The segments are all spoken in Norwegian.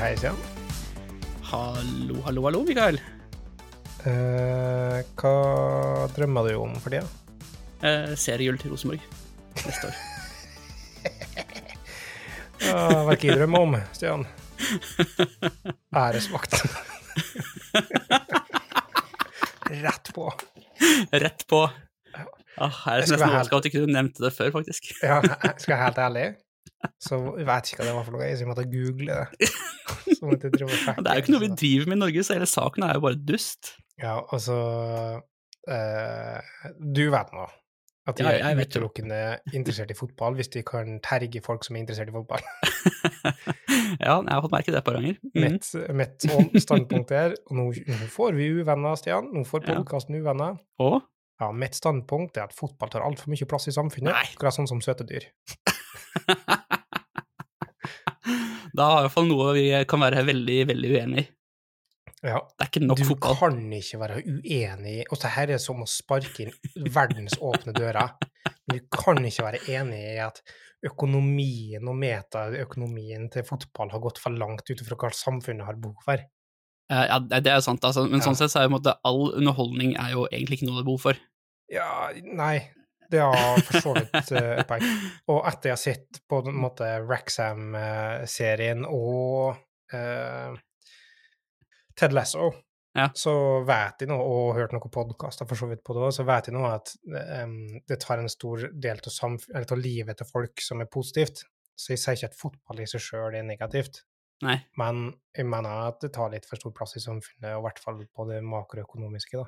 hei, Stian. Hallo, hallo, hallo, Mikael. Eh, hva drømmer du om for tida? Eh, seriegull til Rosenborg neste år. Ja, hva jeg drømmer om, Stian? Æresvakt. Rett på. Rett på. Ah, jeg er nesten overrasket at du ikke nevnte det før, faktisk. Ja, skal jeg være helt ærlig, så jeg vet ikke hva det var for noe, så jeg måtte google det. Så måtte. Det er jo ikke noe vi driver med i Norge, så hele saken er jo bare dust. Ja, altså eh, Du vet nå at de Ja, er utelukkende interessert i fotball hvis de kan terge folk som er interessert i fotball. Ja, jeg har fått merke det et par ganger. Mm. Mitt, standpunkt er Og nå, nå får vi uvenner, Stian. Nå får Ja. podkasten uvenner. Og Ja, mitt standpunkt er at fotball tar altfor mye plass i samfunnet. Nei. Akkurat sånn som søte dyr. da har i hvert fall noe vi kan være veldig, veldig uenig i. Ja, Det er ikke nok du fotball. kan ikke være uenig i Og det her er som å sparke inn verdensåpne dører. Men du kan ikke være enig i at økonomien og metaøkonomien til fotball har gått for langt ut ifra hva samfunnet har behov for. Ja, det er jo sant, altså. men Ja. sånn sett så er jo all underholdning er jo egentlig ikke noe det er behov for. Ja, nei, det har for så vidt eh, et poeng. Og etter jeg har sett på en måte Raxam-serien og uh, Ted Lasso, Ja. så vet jeg nå, og hørt noen podkaster for så vidt på det òg, så vet jeg nå at um, det tar en stor del av, livet til folk som er positivt. Så jeg sier ikke at fotball i seg sjøl er negativt, Nei. men jeg mener at det tar litt for stor plass i samfunnet, og i hvert fall på det makroøkonomiske, da.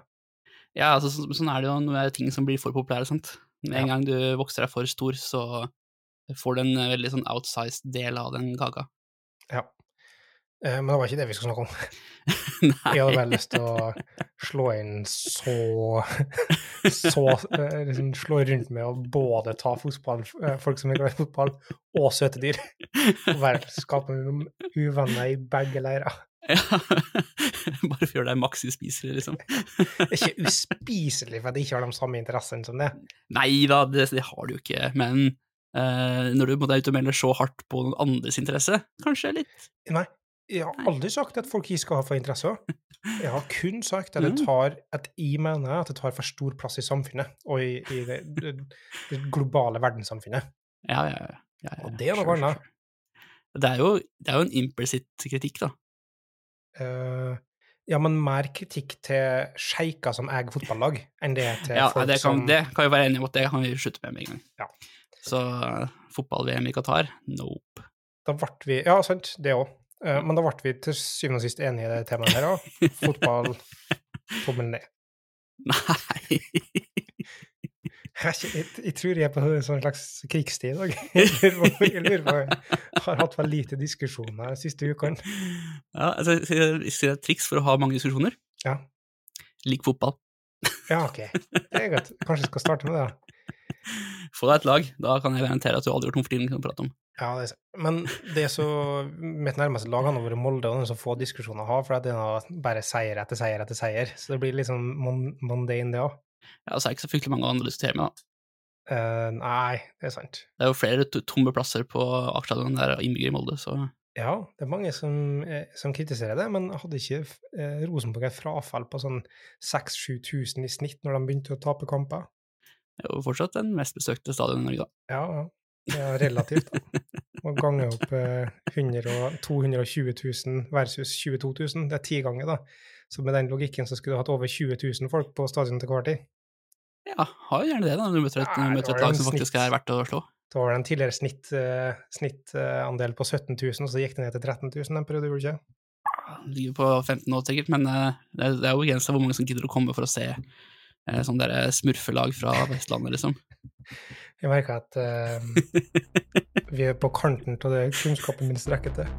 Ja, altså, så, sånn er det jo når ting som blir for populære, sant. Med en Ja. gang du vokser deg for stor, så får du en eh, veldig sånn outsized del av den kaka. Ja. Eh, Men det var ikke det vi skulle snakke om. Nei. Jeg hadde bare lyst til å slå inn så Så eh, liksom slå rundt med å både ta fotball, eh, folk som er glad i fotball, og søte dyr. Og bare skape uvenner i begge leirer. Ja. Bare gjøre deg maks uspiselig, liksom. Det er ikke uspiselig for at de ikke har de samme interessene som det. Nei da, det, det har du jo ikke, men uh, når du er ute og melder så hardt på noen andres interesse, kanskje litt Nei, jeg har aldri sagt at folk ikke skal ha for interesser. Jeg har kun sagt at det Mm. tar at jeg mener at det tar for stor plass i samfunnet, og i, i det, det, globale verdenssamfunnet. Ja, ja, ja. ja, ja. Og det er noe annet. Det er jo, det er jo en implisitt kritikk, da. Eh, ja, men mer kritikk til sjeiker som eier fotballag, enn det til Ja, folk det kan, som det kan vi være enige om at det kan vi slutte med med en gang. Ja. Så eh, fotball-VM i Qatar, nope. Da ble vi Ja, sant, det òg. men da ble vi til syvende og sist enige i det temaet her òg. Fotball, tommel ned. Nei. Jeg, jeg, jeg tror jeg er på en sånn slags krigstid i dag. Jeg lurer på- jeg har hatt for lite diskusjoner de siste ukene. Ja, altså, skal jeg si et triks for å ha mange diskusjoner? Ja. Lik fotball. Ja, OK. Det er godt. Kanskje jeg skal starte med det. da. Få deg et lag, da kan jeg garantere at du aldri har gjort tom for tiden å prate om. Ja, det men det er så Mitt nærmeste lag har vært Molde, og det er så få diskusjoner å ha, for det er bare seier etter seier etter seier. Så det blir liksom mon- mundane, det òg. Ja, så er det ikke så fryktelig mange andre å diskutere med, da. nei, det er sant. Det er jo flere tomme plasser på aksjestadion der er innbyggere i Molde, så Ja, det er mange som, eh, som kritiserer det, men hadde ikke eh, Rosenborg et frafall på sånn 6000-7000 i snitt når de begynte å tape kamper? det er jo fortsatt den mest besøkte stadion i Norge, da. Ja, ja. Er relativt, da. Må gange opp eh, 100 og 220 000 versus 22 000. Det er ti ganger, da. Så med den logikken så skulle du hatt over 20 000 folk på stadionet til hver tid. Ja, har jo gjerne det, da, når du møter et, det møter et lag som faktisk snitt. er verdt å slå. Det var en tidligere snitt, eh, snittandel på 17 000, og så gikk det ned til 13 000 en periode, gjorde det ikke? Det ligger på 15 nå sikkert, men eh, det er, det er jo begrensa hvor mange som gidder å komme for å se eh, sånn derre smurfelag fra Vestlandet, liksom. Jeg merker at vi er på kanten av det kunnskapen min strekker til.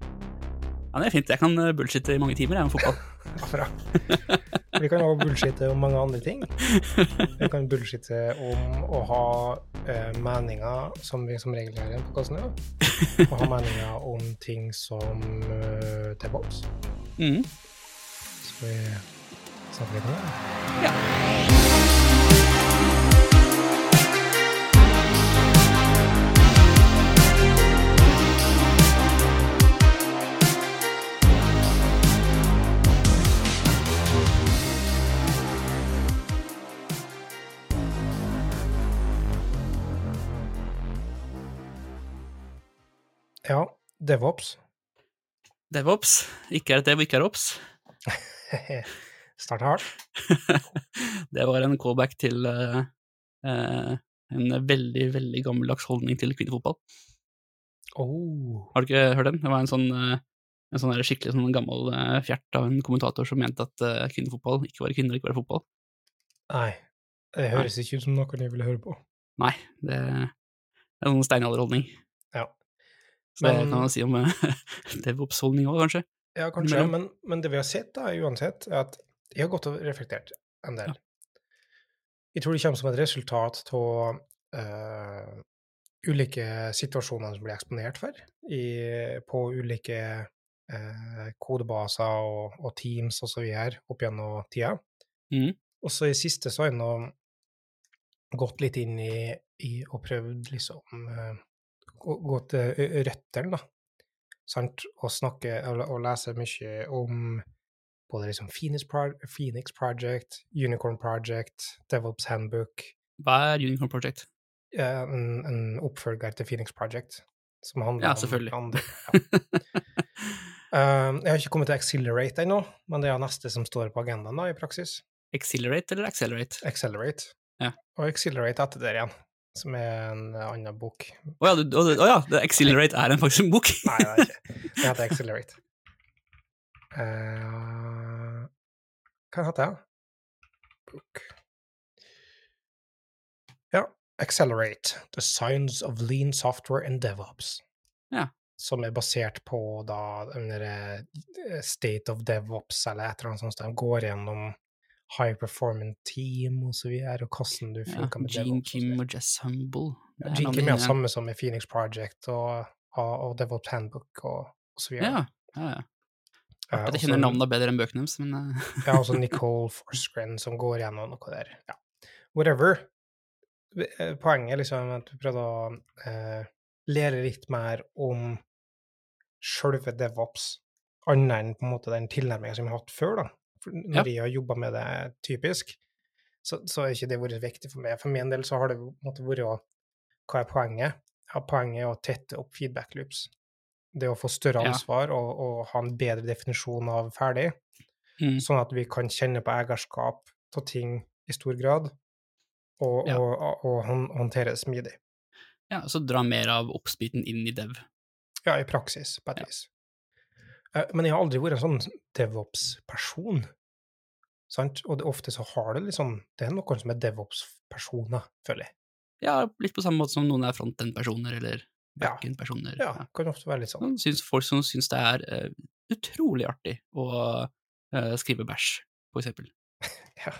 Ja, det er fint. Jeg kan bullshitte i mange timer, jeg, om fotball. Ja, bra. Vi kan også bullshitte om mange andre ting. Vi kan bullshitte om å ha uh, meninger, som vi som regel gjør på kassen, nå. Og ha meninger om ting som uh, til boks. Mm. Så vi snakker litt om det. Ja. Ja, DevOps. DevOps. Ikke er det dev, ikke er ops. Start hardt. det var en callback til uh, en veldig, veldig gammeldags holdning til kvinnefotball. Oh. Har du ikke hørt den? Det var en sånn, eh, en sånn skikkelig sånn gammel fjert av en kommentator som mente at kvinnefotball ikke var kvinner, ikke var fotball. Nei. Det høres ikke ut som noe jeg ville høre på. Nei, det er en sånn steinalderholdning. Ja. men, det Men- kan man si om eh, DevOps-holdning òg, kanskje. Ja, kanskje, men, men det vi har sett da, uansett, er at jeg har gått og reflektert en del. Jeg tror det kommer som et resultat av ulike situasjoner som blir eksponert for i, på ulike uh, kodebaser og, og teams og så videre opp gjennom tida. Mm. Og så i siste så har jeg nå gått litt inn i, i og prøvd liksom eh, gå, til røttene, da sant? og snakke og, og lese mye om både liksom Phoenix, Pro Phoenix Project, Unicorn Project, DevOps Handbook, Hva er Unicorn Project? en, en oppfølger til Phoenix Project, som handler Ja, om selvfølgelig. andre. Ja. um, jeg har ikke kommet til Accelerate ennå, men det er neste som står på agendaen da, i praksis. Accelerate eller Accelerate? Accelerate. Ja. Og Accelerate etter det igjen, som er en annen bok. Å ja, du- oh, det- ja, Accelerate er en faktisk en bok! Nei, det er ikke. Det heter Accelerate. Uh, hva heter det? Book. Ja, Accelerate, The Science of Lean Software and DevOps. Ja. Som er basert på da den derre eh, State of DevOps, eller et eller annet sånt. De går gjennom high performance team og så videre, og hvordan du Ja, funker med Gene DevOps. så Kim og Jess Humble. Er Gene Kim er det samme som i Phoenix Project og, og, og DevOps Handbook og, og så videre. Ja, ja, ja. Eh, jeg kjenner navnene bedre enn bøkene deres, men eh, Ja, også Nicole Forsgren som går gjennom noe der. Ja. Whatever. Eh, Poenget er liksom at vi prøvde å eh, lære litt mer om sjølve DevOps, annet enn på en måte den tilnærmingen som vi har hatt før, da. For når Ja. jeg har jobba med det typisk, så, så har ikke det vært viktig for meg. For min del så har det måtte vært Hva er poenget? Ja, poenget er å tette opp feedback loops. Det å få større Ja. ansvar og, og ha en bedre definisjon av ferdig mm, sånn at vi kan kjenne på eierskap av ting i stor grad, og, Ja. og, og, håndtere det smidig. ja, så dra mer av oppspiten inn i dev. Ja, i praksis, på et Ja. vis. Eh, Men jeg har aldri vært en sånn DevOps-person. Sant? Og det, ofte så har det sånn Det er noen som er DevOps-personer, føler jeg. Ja, litt på samme måte som noen er frontend-personer eller Ja. backend-personer. Ja, kan ofte være litt sånn. Syns folk som syns det er uh, utrolig artig å uh, skrive bæsj, for eksempel. Ja.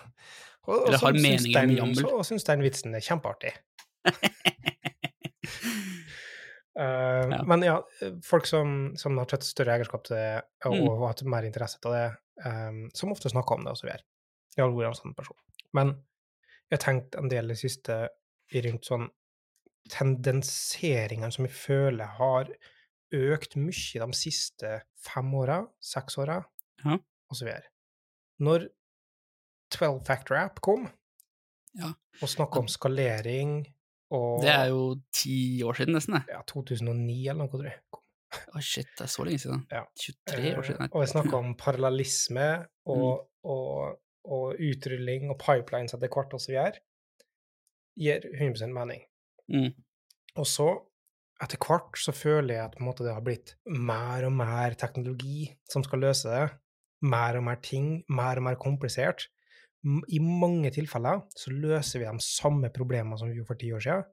Og, og Eller har meninger om jammel. Og syns den vitsen er kjempeartig. Eh, Ja. Men ja, folk som, som har tatt større eierskap til det, og, Mm. og hatt mer interesse av det, um, som ofte snakker om det, og så videre. Jeg har vært en sånn person. Men jeg har tenkt en del i det siste i rundt sånn tendenseringene som jeg føler har økt mye de siste fem åra, seks åra, Ja. og så videre. Når 12 Factor App kom, Ja. og snakka om skalering og Det er jo ti år siden, nesten. det. ja, 2009 eller noe, tror jeg. Å, oh, shit, det er så lenge siden. Ja. 23 år siden. Eh, Og jeg snakker om parallellisme og, Mm. og, og utrulling og pipelines etter hvert og så videre. Gir 100% mening. Mm. Og så, etter hvert, så føler jeg at måte, det har blitt mer og mer teknologi som skal løse det. Mer og mer ting, mer og mer komplisert. I mange tilfeller så løser vi de samme problemene som vi gjorde for ti år siden,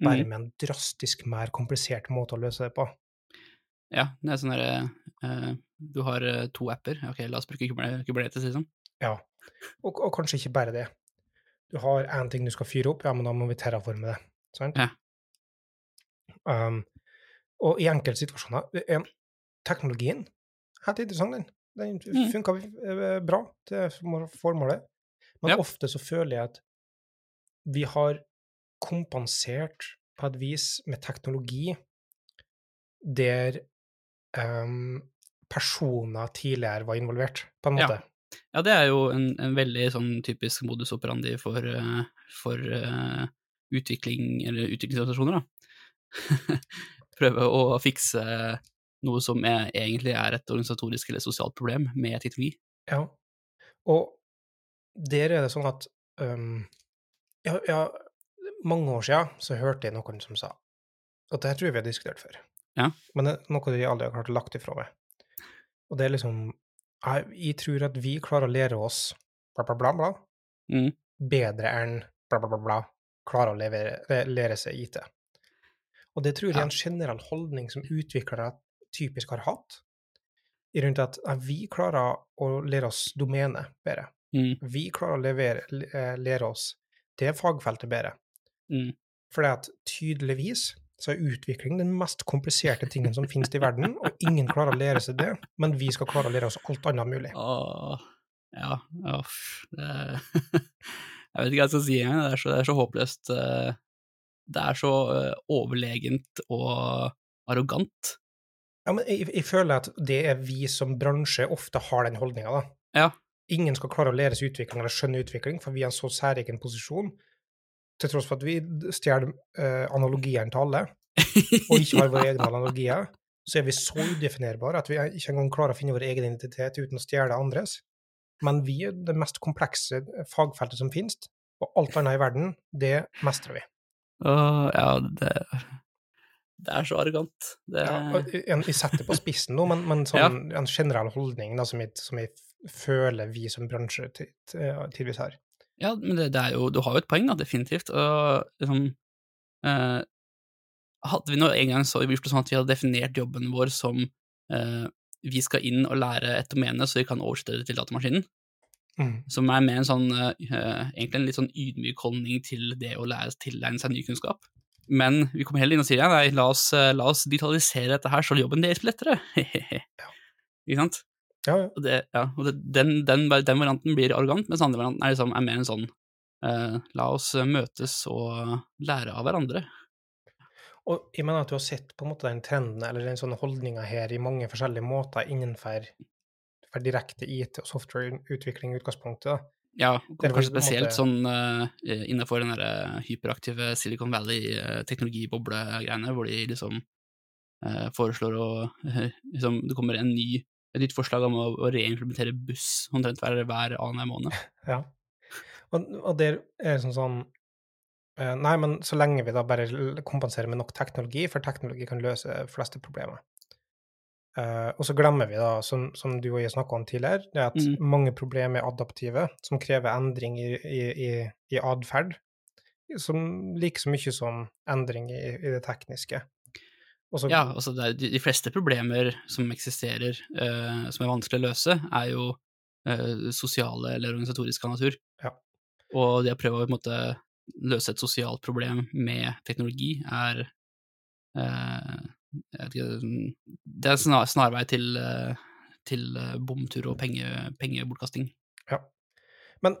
bare Mm. med en drastisk mer komplisert måte å løse det på. Ja, det er sånn derre eh, Du har eh, to apper. Ok, la oss bruke Kubernetes, liksom. Ja, og, og kanskje ikke bare det. Du har én ting du skal fyre opp, ja, men da må vi terraforme det. Sant? Ja. Um, og i enkelte situasjoner er Teknologien helt interessant, den. Den funka mm. bra til formålet. Men Ja. ofte så føler jeg at vi har kompensert på et vis med teknologi der um, personer tidligere var involvert, på en måte. Ja, det er jo en, en veldig sånn typisk modus operandi for, eh, for uh, utvikling, eller utviklingsorganisasjoner, da. prøve å fikse noe som er, egentlig er et organisatorisk eller sosialt problem med teknologi. Ja. Og der er det sånn at um, ja, ja, mange år siden så hørte jeg noen som sa Og det her tror jeg vi har diskutert før. Ja. Men det er noe de aldri har klart å lagt ifra meg. Og det er liksom Jeg, jeg tror at vi klarer å lære oss bla, bla, bla, bla Mm. bedre enn bla, bla, bla, bla klarer å levere, lære seg IT. Og det tror jeg er en generell holdning som utviklere typisk har hatt, i rundt at vi klarer å lære oss domene bedre. Mm. Vi klarer å levere, eh, lære oss det fagfeltet bedre. Mm. Fordi at tydeligvis så er utvikling den mest kompliserte tingen som finnes i verden, og ingen klarer å lære seg det, men vi skal klare å lære oss alt annet mulig. Åh, ja, uff. Jeg vet ikke hva jeg skal si engang. Det, det er så håpløst. eh, Det er så eh, overlegent og arrogant. Ja, men jeg, jeg føler at det er vi som bransje ofte har den holdninga, da. Ja. Ingen skal klare å lære seg utvikling eller skjønne utvikling, for vi har en så særegen posisjon, til tross for at vi stjeler uh, analogiene til alle, og ikke har våre egne analogier, så er vi så udefinerbare at vi ikke engang klarer å finne vår egen identitet uten å stjele andres. Men vi er det mest komplekse fagfeltet som finnes, og alt annet i verden, det mestrer vi. Åh, ja, det, det er så arrogant. Det, Ja, jeg, setter på spissen nå, men, men sånn, en generell holdning da, som, jeg, som jeg føler vi som bransje tidvis har. Ja, men det, det er jo, du har jo et poeng, da, definitivt. Og liksom eh, Hadde vi nå en gang så gjort det sånn at vi hadde definert jobben vår som eh, vi skal inn og lære et domene så vi kan oversette det til datamaskinen, Mm. som er mer en sånn eh, egentlig en litt sånn ydmyk holdning til det å lære tilegne seg ny kunnskap. Men vi kommer heller inn og sier ja, nei, la oss, eh, la oss digitalisere dette her så jobben deres blir lettere. Ikke sant? Ja, ja. Og, det, ja, og det, den, den, den varianten blir arrogant, mens andre varianten er, liksom, er mer en sånn eh, la oss møtes og lære av hverandre. Og jeg mener at du har sett på en måte den trenden, eller den sånne holdninga her, i mange forskjellige måter innenfor for direkte IT- og softwareutvikling i utgangspunktet. da. Ja, kanskje spesielt måte- sånn uh, innenfor den der hyperaktive Silicon Valley-teknologiboble-greiene, hvor de liksom uh, foreslår å uh, liksom, Det kommer en ny, et nytt forslag om å, å reimplementere buss omtrent hver, hver annen måned. Ja. Og, og det er sånn sånn Nei, men så lenge vi da bare kompenserer med nok teknologi, for teknologi kan løse fleste problemer. Uh, og så glemmer vi da, som, som du og jeg snakka om tidligere, det at mm. mange problemer er adaptive, som krever endring i, i, i, i atferd, som like så mye som endring i, i det tekniske. Og så, Ja, altså det er, de, de fleste problemer som eksisterer, eh, som er vanskelig å løse, er jo eh, sosiale eller organisatoriske av natur. Ja. Og det å prøve å måte, løse et sosialt problem med teknologi er eh, ikke, Det er en snar, snarvei til, eh, til eh, bomtur og penge, pengebortkasting. Men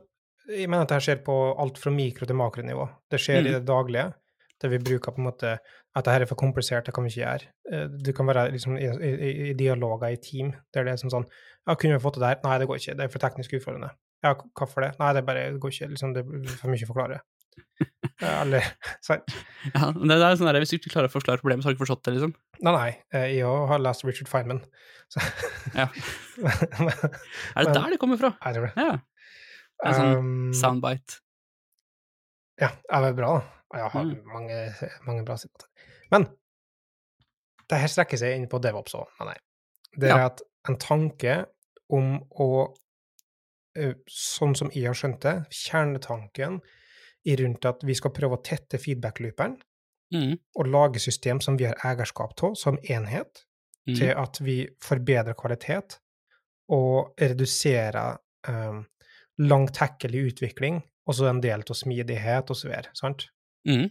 jeg mener at dette skjer på alt fra mikro til makronivå. Det skjer i Mm. det daglige, der vi bruker på en måte at dette er for komplisert, det kan vi ikke gjøre. Det Du kan være liksom i, i, i dialoger i team, der det er sånn sånn Ja, kunne vi fått det der? Nei, det går ikke. Det er for teknisk utfordrende. Ja, hvorfor det? Nei, det bare det går ikke. Liksom, det er for mye å forklare. Eh, Eller sant? Ja, men det er sånn der, Hvis du ikke klarer å forklare problemet, så har du ikke forstått det, liksom. Nei, nei. eh, Jeg har lest Richard Feynman. Så, Ja. men, Er det der det kommer fra? jeg tror det. Ja. Det er sånn Um, soundbite. Ja, det er bra. da. Jeg har Mm. mange, mange bra sitater. Men det her strekker seg inn på DevOps òg, mener jeg. Det er Ja. at en tanke om å Sånn som jeg har skjønt det, kjernetanken i rundt at vi skal prøve å tette feedback-looperen Mm. og lage system som vi har eierskap til, som enhet, Mm. til at vi forbedrer kvalitet og reduserer um, langtekkelig utvikling, og så en del til smidighet og så videre. Sant? Mm.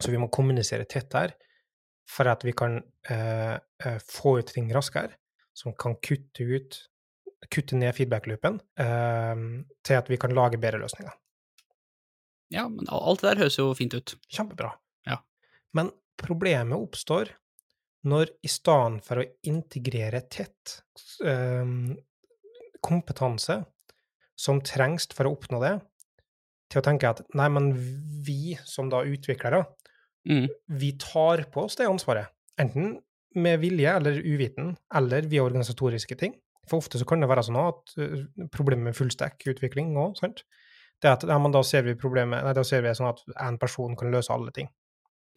Så vi må kommunisere tettere for at vi kan eh, eh, få ut ting raskere, som kan kutte ut kutte ned feedback-loopen, eh, til at vi kan lage bedre løsninger. Ja, men alt det der høres jo fint ut. Kjempebra. Ja. Men problemet oppstår når i stedet for å integrere tett eh, kompetanse som trengs for å oppnå det, til å tenke at nei, men vi som da utviklere, Mm. vi tar på oss det ansvaret. enten med vilje eller uviten, eller via organisatoriske ting. For ofte så kan det være sånn at uh, problemet med fullstack-utvikling òg, sant, det er at ja, men da ser vi problemet, nei, da ser vi sånn at én person kan løse alle ting.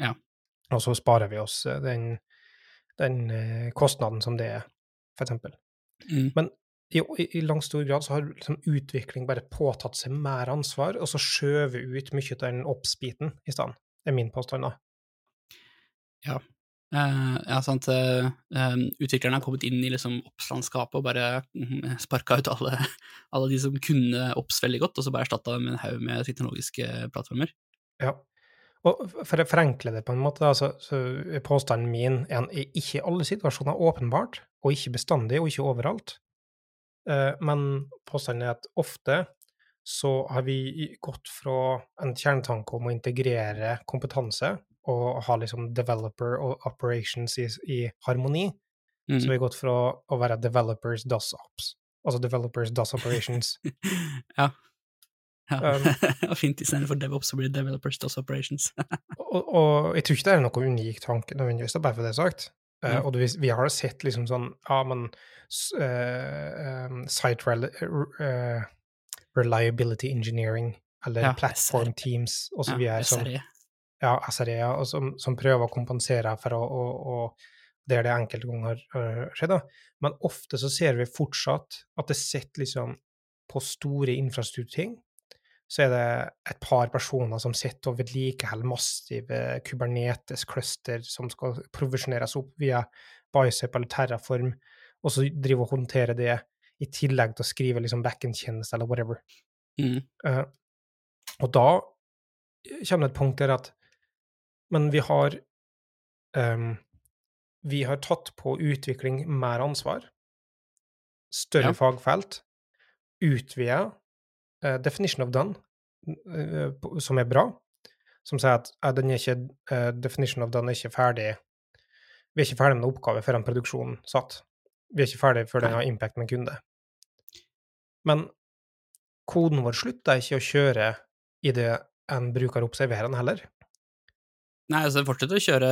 Ja. Og så sparer vi oss uh, den, den uh, kostnaden som det er, for eksempel. Mm. Men i, i, langt stor grad så har liksom utvikling bare påtatt seg mer ansvar, og så skjøvet ut mye av den oppspiten i stedet, er min påstand. Ja. Uh, ja, sant. Uh, utviklerne har kommet inn i liksom oppslandskapet og bare mm, sparka ut alle, alle de som kunne opps veldig godt, og så bare erstatta dem med en haug med teknologiske plattformer. Ja. Og for å forenkle det på en måte, altså, så, så er påstanden min en, i ikke alle situasjoner åpenbart, og ikke bestandig, og ikke overalt. Eh, men påstanden er at ofte så har vi gått fra en kjernetanke om å integrere kompetanse og ha liksom developer og operations i, i harmoni, Mm. så vi har gått fra å være developers does ops, altså developers does operations. ja. ja. Um, fint istedenfor DevOps så blir det Developers does Operations. og, og jeg tror ikke det er noe unik tanke nødvendigvis, det er bare for det sagt. Eh, og vi, vi har sett liksom sånn, ja, men um, site rel uh, reliability engineering, eller Ja, platform SRE. teams, og så Ja, som, SRE. ja, SRE, ja, og som, som prøver å kompensere for å, å, å der det enkelte ganger har skjedd, da. Men ofte så ser vi fortsatt at det sitter liksom på store infrastrukturting, så er det et par personer som sitter og vedlikeholder massive Kubernetes-cluster som skal provisjoneres opp via Bicep eller Terraform, og så drive og håndtere det i tillegg til å skrive liksom backend-tjeneste eller whatever. Mm. Uh, og da kommer det et punkt der at Men vi har um, Vi har tatt på utvikling mer ansvar, større Ja. fagfelt, utvida uh, definition of done, eh, som er bra, som sier at uh, den er ikke, uh, definition of done er ikke ferdig Vi er ikke ferdig med en oppgave før en produksjon satt. Vi er ikke ferdig før den har impact med en kunde. Men koden vår slutter ikke å kjøre i det en bruker observerer den heller. Nei, altså fortsett å kjøre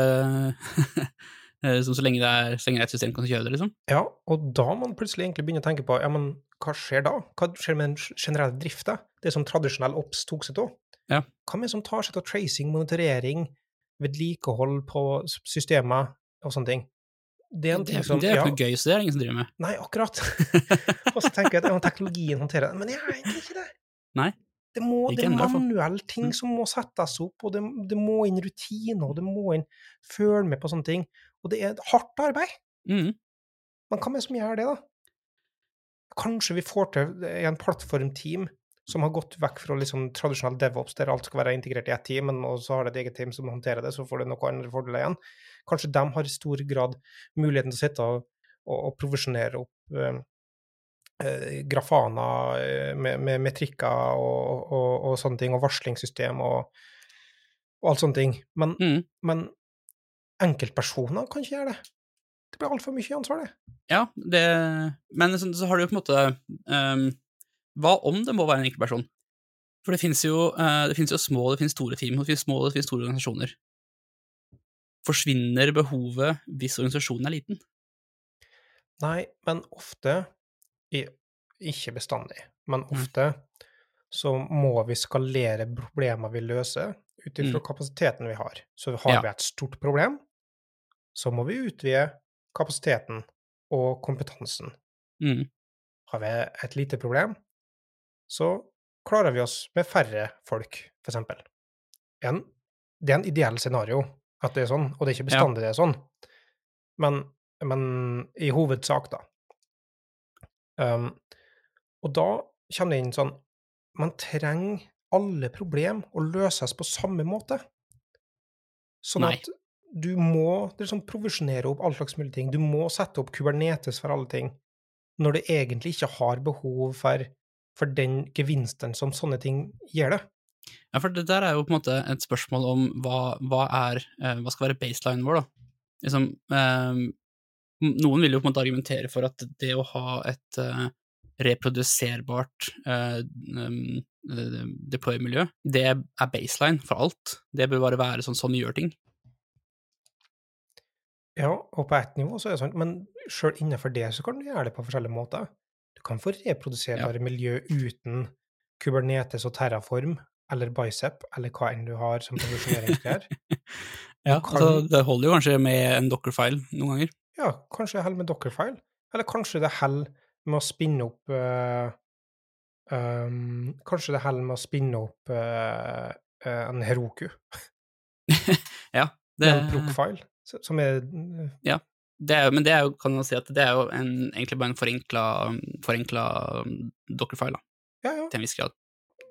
eh, som så lenge det er så lenge det er et system kan kjøre det, liksom. Ja, og da må man plutselig egentlig begynne å tenke på ja, men hva skjer da? Hva skjer med den generelle drifta? Det som tradisjonell OPS tok seg av? Ja. Hva med som tar seg av tracing, monitorering, vedlikehold på systemer og sånne ting? Det er en Det, som det er ja, gøy, så det er ingen som driver med. Nei, akkurat. og så tenker jeg at ja, teknologien håndterer det. Men jeg er egentlig ikke det. Nei. Det, må, det er manuelle ting Mm. som må settes opp, og det, det må inn rutiner, og det må inn følge med på sånne ting. Og det er hardt arbeid. Mm. Men hva med som gjør det, da? Kanskje vi får til en plattformteam som har gått vekk fra liksom tradisjonell DevOps, der alt skal være integrert i ett team, men og så har det et eget team som håndterer det, så får det noen andre fordeler igjen. Kanskje de har i stor grad muligheten til å sitte og, og, og provisjonere opp eh, eh, grafana eh, med, med metrikker og, og, sånne ting, og varslingssystem og, og alt sånne ting. Men, Mm. men enkeltpersoner kan ikke gjøre det. Det blir altfor mye ansvar, det. Ja, det Men så, så har du jo på en måte um, Hva om det må være en enkeltperson? For det finnes jo, uh, det finnes jo små det finnes store team, det finnes små det finnes store organisasjoner. Forsvinner behovet hvis organisasjonen er liten? Nei, men ofte Ikke bestandig, men ofte så må vi skalere problemer vi løser, ut ifra Mm. kapasiteten vi har. Så har Ja. vi et stort problem, så må vi utvide kapasiteten og kompetansen. Mm. Har vi et lite problem, så klarer vi oss med færre folk, for eksempel. En, det er en ideell scenario at det er sånn, og det er ikke Ja. bestandig det er sånn. Men, men i hovedsak, da. Um, og da kommer det inn sånn Man trenger alle problem å løses på samme måte. Sånn Nei. at du må liksom provisjonere opp all slags mulige ting. Du må sette opp Kubernetes for alle ting, når du egentlig ikke har behov for, for den gevinsten som sånne ting gir det. Ja, for det der er jo på en måte et spørsmål om hva, hva er eh, Hva skal være baselinen vår, da? Liksom, eh, noen vil jo på en måte argumentere for at det å ha et eh, reproduserbart eh, eh, deploy-miljø, det er baseline for alt. Det bør bare være sånn sånn vi gjør ting. Ja, og på ett nivå så er det sånn, men sjøl innenfor det så kan du gjøre det på forskjellige måter. Du kan få reproduserbare Ja. miljø uten Kubernetes og Terraform eller Bicep eller hva enn du har som posisjoneringsgreier. Ja, kan- altså, det holder jo kanskje med en dockerfile noen ganger. Ja, kanskje det holder med Dockerfile, eller kanskje det holder med å spinne opp uh, um, Kanskje det holder med å spinne opp uh, uh, en Heroku, Ja, det er en Procfile, s- som er det er, men det er jo, kan man si at det er jo en, egentlig bare en forenkla, forenkla um, dockerfile, da, Ja, ja, til en viss grad.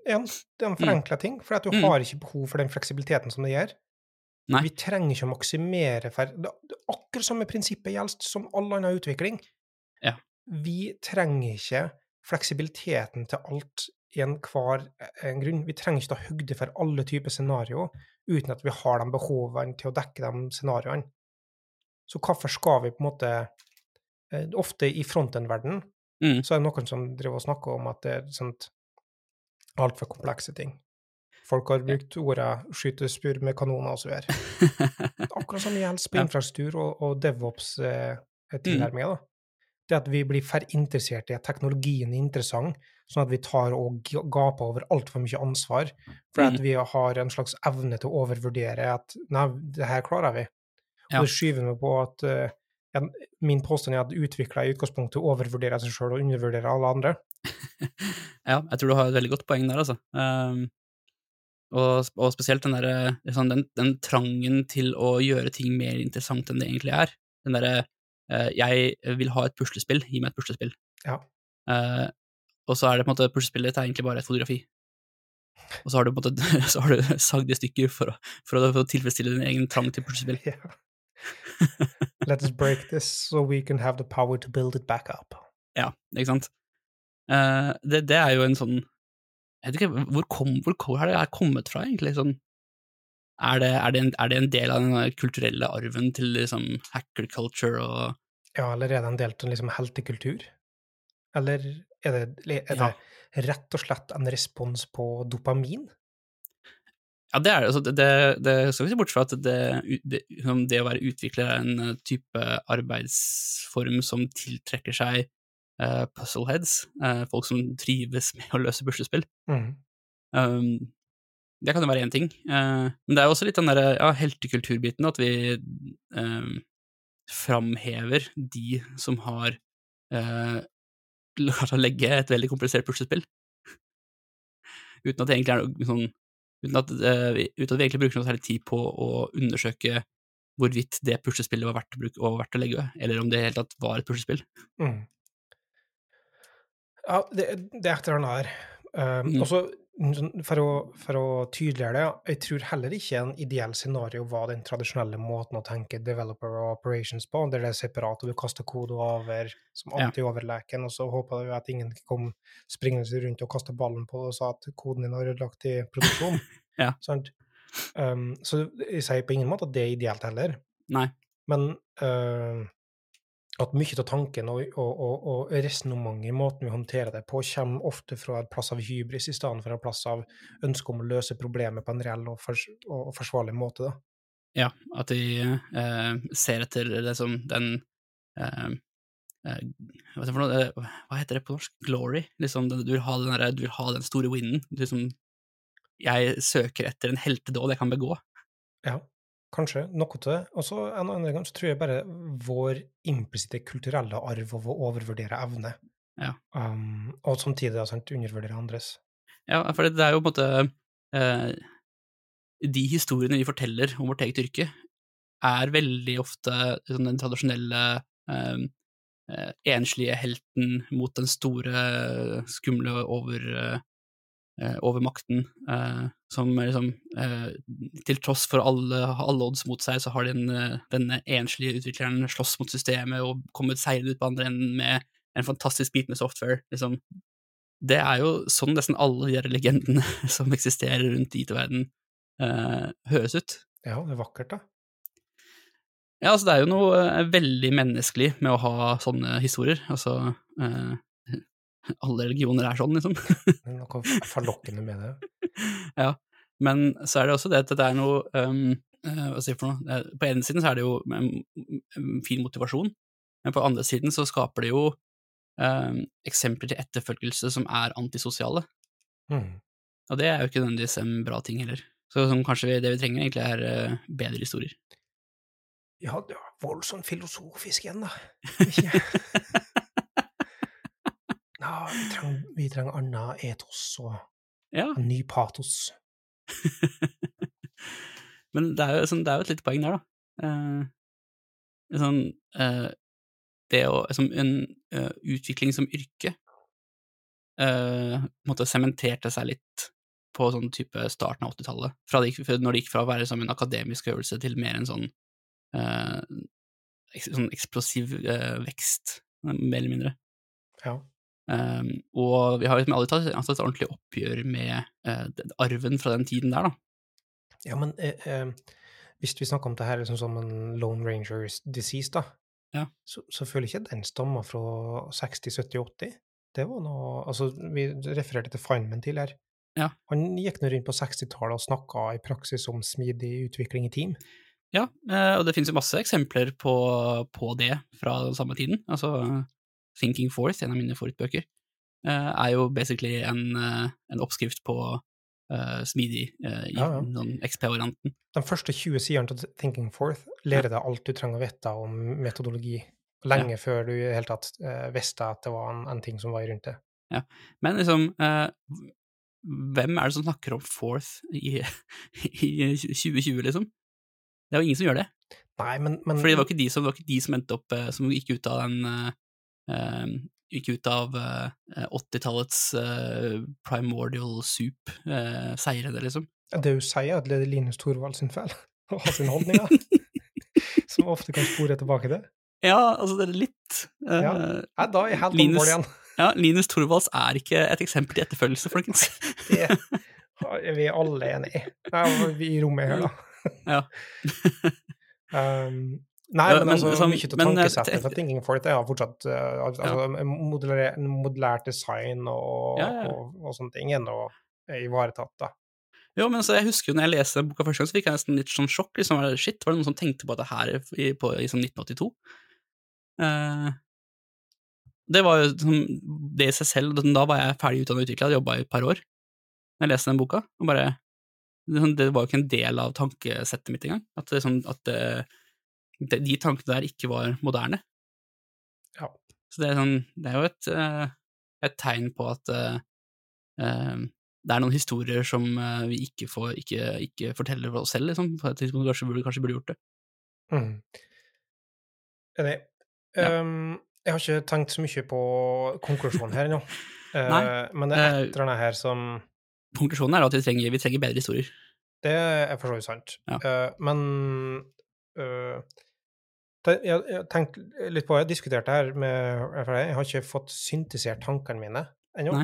Ja, det er en forenkla ting, for at du Mm. har ikke behov for den fleksibiliteten som det gjør. Nei. Vi trenger ikke å maksimere for det, det, Akkurat samme prinsippet gjelder som all annen utvikling. Ja. Vi trenger ikke fleksibiliteten til alt i enhver en grunn. Vi trenger ikke ta høgde for alle typer scenarioer uten at vi har de behovene til å dekke de scenarioene. Så hvorfor skal vi på en måte eh, Ofte i frontend-verden Mm. så er det noen som driver og snakker om at det er sånt altfor komplekse ting. Folk har brukt ordet 'skyte spurv med kanoner' og så videre. Akkurat som gjelder på infrastruktur og, og DevOps-tilnærminga. da. Det at vi blir for interessert i at teknologien er interessant, sånn at vi tar og gaper over altfor mye ansvar. For at Mm. vi har en slags evne til å overvurdere at 'nei, det her klarer vi'. Og Ja. det skyver meg på at uh, min påstand er at utviklere i utgangspunktet overvurderer seg sjøl og undervurderer alle andre. Ja, jeg tror du har et veldig godt poeng der, altså. Um, og, og spesielt den der, liksom den, den trangen til å gjøre ting mer interessant enn det egentlig er. Den derre Jeg vil ha et puslespill, gi meg et puslespill. Ja. Uh, og så er det på en måte puslespillet er egentlig bare et fotografi. Og så har du på en måte så har du sagd i stykker for å, for å, for å tilfredsstille din egen trang til puslespill. Yeah. Let us break this so we can have the power to build it back up. Ja, ikke sant? Uh, det, det er jo en sånn Jeg vet ikke, hvor, kom, hvor kom, har det her kommet fra, egentlig? Sånn, er, det, er, det en, er det en del av den kulturelle arven til liksom hacker culture og Ja, eller er det en del av liksom heltekultur? Eller er det, er Ja. rett og slett en respons på dopamin? Ja, det er det. Altså, det, det, det skal vi se bort fra at det, det, liksom, det å være utvikler er en eh, type arbeidsform som tiltrekker seg uh, puzzleheads, uh, folk som trives med å løse puslespill. Mm. Um, det kan jo være én ting, eh, men det er jo også litt den derre ja, heltekulturbiten, at vi um, framhever de som har uh, klart å legge et veldig komplisert puslespill, uten at det egentlig er noe sånn uten at, uh, uten at vi egentlig bruker noe særlig tid på å undersøke hvorvidt det puslespillet var verdt å, bruke, og verdt å legge ved, eller om det i hele tatt var et puslespill. Mm. Ja, det, det er et eller annet her. Um, Mm. Og så, sånn, for, å- for å tydeliggjøre det, jeg tror heller ikke en ideell scenario var den tradisjonelle måten å tenke developer og operations på, der det er separat, og du kaster kode over som Ja. alltid over leken, og så håper du at ingen kom springende rundt og kasta ballen på og sa at koden din har ødelagt i produksjon. Ja. Um, så jeg sier på ingen måte at det er ideelt heller. Nei. Men eh, at mye av tanken og, og, og, og resonnementet i måten vi håndterer det på, kommer ofte fra en plass av hybris i stedet for en plass av ønske om å løse problemet på en reell og, fors og forsvarlig måte. Da. Ja, at de eh, ser etter det som den eh, eh, hva, Eh, hva heter det på norsk? Glory? Liksom, du, vil ha den der, du vil ha den store winnen. Liksom, jeg søker etter en heltedåd jeg kan begå. Ja, kanskje. Noe til det. Og så en annen gang så tror jeg bare vår implisitte kulturelle arv av å overvurdere evne, Ja. um, og samtidig da, sant, undervurdere andres. Ja, for det, det er jo på en måte eh, De historiene vi forteller om vårt eget yrke, er veldig ofte sånn den tradisjonelle eh, eh, enslige helten mot den store, skumle over, eh, over makten, eh, som liksom eh, Til tross for alle, alle odds mot seg, så har den, eh, denne enslige utvikleren slåss mot systemet og kommet seirende ut på andre enden med en fantastisk bit med software. liksom det er jo sånn nesten alle de legendene som eksisterer rundt IT-verden, eh, høres ut. Ja, det er vakkert, da. Ja, altså det er jo noe eh, veldig menneskelig med å ha sånne historier. Altså eh, Alle religioner er sånn, liksom. Noe forlokkende med det. ja. Men så er det også det at det er noe um, hva skal jeg si for noe? På ene siden så er det jo en, fin motivasjon, men på andre siden så skaper det jo um, eksempler til etterfølgelse som er antisosiale. Mm. Og det er jo ikke nødvendigvis en bra ting heller. Så som kanskje vi, det vi trenger, egentlig er uh, bedre historier. Ja, det var voldsomt filosofisk igjen, da. Vi trenger, vi trenger anna etos og Ja, en ny patos. men det er jo, sånn, det er jo et lite poeng der, da. Eh, sånn, eh, det å liksom, En uh, utvikling som yrke eh, måtte sementerte seg litt på sånn type starten av 80-tallet. Fra det gikk- fra- Når det gikk fra å være som en akademisk øvelse til mer en sånn, eh, eks, sånn eksplosiv eh, vekst, mer eller mindre. Ja. Um, og vi har liksom aldri tatt, tatt et ordentlig oppgjør med uh, arven fra den tiden der, da. Ja, men eh, eh, hvis vi snakker om det her liksom som en Lone Rangers disease, da, Ja. så, så føler jeg ikke den stammer fra 60-, 70-, 80. Det var noe Altså, vi refererte til Feynman tidligere. Ja. Han gikk nå rundt på 60-tallet og snakka i praksis om smidig utvikling i team. Ja, eh, og det finnes jo masse eksempler på, på det fra den samme tiden. Altså, Thinking Forth, en av mine favorittbøker, eh, er jo basically en, eh, en oppskrift på Uh, smidig uh, i Ja, ja. sånn XP-varianten. De første 20 sidene til Thinking Forth lærer deg alt du trenger å vite om metodologi, lenge før du i det hele tatt uh, visste at det var en, en ting som var rundt det. Men liksom, hvem er det som snakker om Forth i, i 2020, liksom? Det er jo ingen som gjør det. Nei, men, men Fordi det var ikke de som, ikke de som endte opp Som gikk ut av den Gikk ut av eh, 80-tallets eh, primordial soup, uh, seirede, liksom. Det hun sier, er at det er Linus Thorvald sin feil, og hans holdninger, som ofte kan spore tilbake det. Ja, altså, det er litt eh, Ja. Nei, da er jeg helt Linus- igjen. ja, Linus Torvalds er ikke et eksempel til etterfølgelse, folkens. Det er vi alle enig i. Vi i rommet her, da. Ja. um, nei, men, men altså, som- mye av eh, tankesettet fra Thinking Forth er fortsatt uh, altså, modulære- modulært design og, Ja, ja. og, og sånne ting er nå ivaretatt, da. Jo, men altså, jeg husker jo når jeg leste den boka første gang, så fikk jeg nesten litt sånn sjokk. liksom, Shit, var det noen som tenkte på dette her i, på, i sånn 1982? Eh, det var jo liksom, det i seg selv, da var jeg ferdig utdannet utvikler, hadde jobba i et par år når jeg leste den boka, og bare det, sånn, det var jo ikke en del av tankesettet mitt engang. At, det, sånn, at det, de, de tankene der ikke var moderne. Ja. Så det er, sånn, det er jo et, eh, et tegn på at eh, det er noen historier som vi ikke, får, ikke, ikke forteller oss selv, liksom. På et tidspunkt kanskje burde, kanskje burde gjort det. Mm. Enig. Ja. Um, jeg har ikke tenkt så mye på konklusjonen her ennå, Uh, men det er et eller annet her som Konklusjonen er at vi trenger, vi trenger bedre historier. Det er for så vidt sant. Ja. uh, men det, jeg, tenkte litt på Jeg diskuterte her med for Jeg har ikke fått syntisert tankene mine ennå.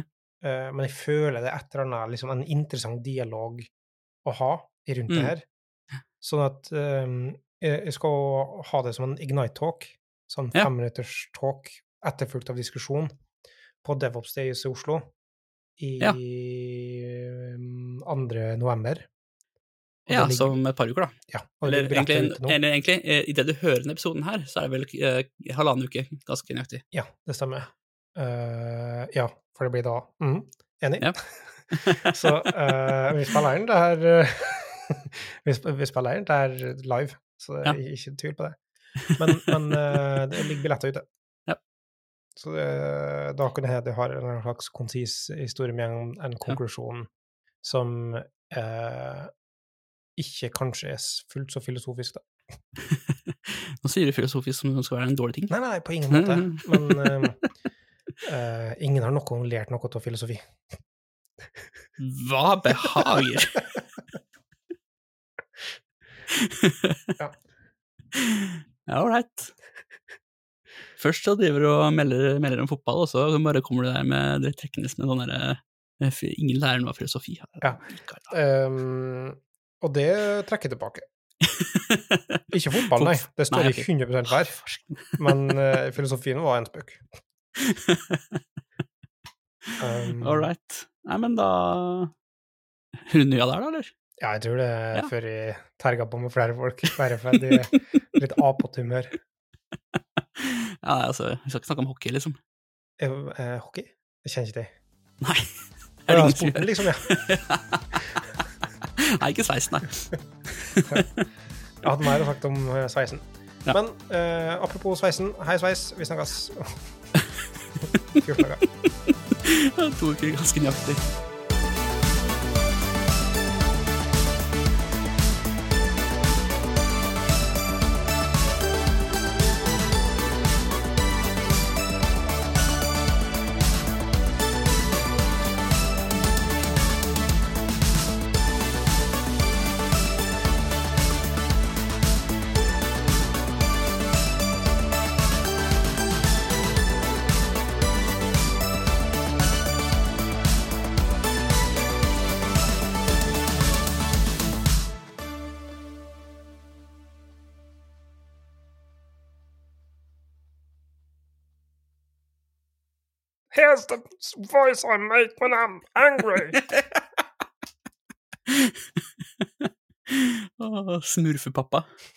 Eh, men jeg føler det er et eller annet liksom en interessant dialog å ha rundt rundt det Mm. her. Sånn at um, jeg skal ha det som en Ignite Talk, sånn Ja. femminutters talk etterfulgt av diskusjon, på DevOps Days i Oslo i Ja. um, 2. november. Ja, ligger- som et par uker, da. ja, Eller egentlig, eller egentlig eh, i det du hører denne episoden her, så er det vel eh, halvannen uke, ganske nøyaktig. Ja, det stemmer. Uh, ja, for det blir da mhm, Enig. Ja. så uh, vi spiller inn det her vi, spiller inn det her live, så det Ja. er ikke tvil på det. Men, men uh, det ligger billetter ute. Ja. Så det, da kan det hende jeg har en slags konsis historie med en, en konklusjon som eh, ikke kanskje er fullt så filosofisk, da. Nå sier du filosofisk som om det skal være en dårlig ting. Nei, nei, på ingen måte. Men uh, ingen har gang lært noe av filosofi. Hva behager? Ja. Ja, ålreit. Først så driver du og melder, melder om fotball, og så bare kommer du der med det trekkende med sånn derre eh, Ingen lærer noe av filosofi. Ja. Um, og det trekker tilbake. Ikke fotball, nei. Det står Nei, i ok. 100 hver. Men uh, filosofien var en spøk. Um, All right. Nei, men da runder vi av der, da, eller? Ja, jeg tror det er Ja. før jeg terga på med flere folk, bare fordi litt apete humør. Ja, altså, vi skal ikke snakke om hockey, liksom. Eh, eh, hockey? Jeg kjenner ikke det. Nei. Er ingen som gjør. liksom, ja. Nei, ikke sveis, nei. Jeg hadde mer sagt om eh, sveisen. Ja. Men uh, apropos sveisen, hei sveis, vi snakkes 14 dager. To uker ganske nøyaktig. Voice I make when I'm angry. Åh, Smurfepappa.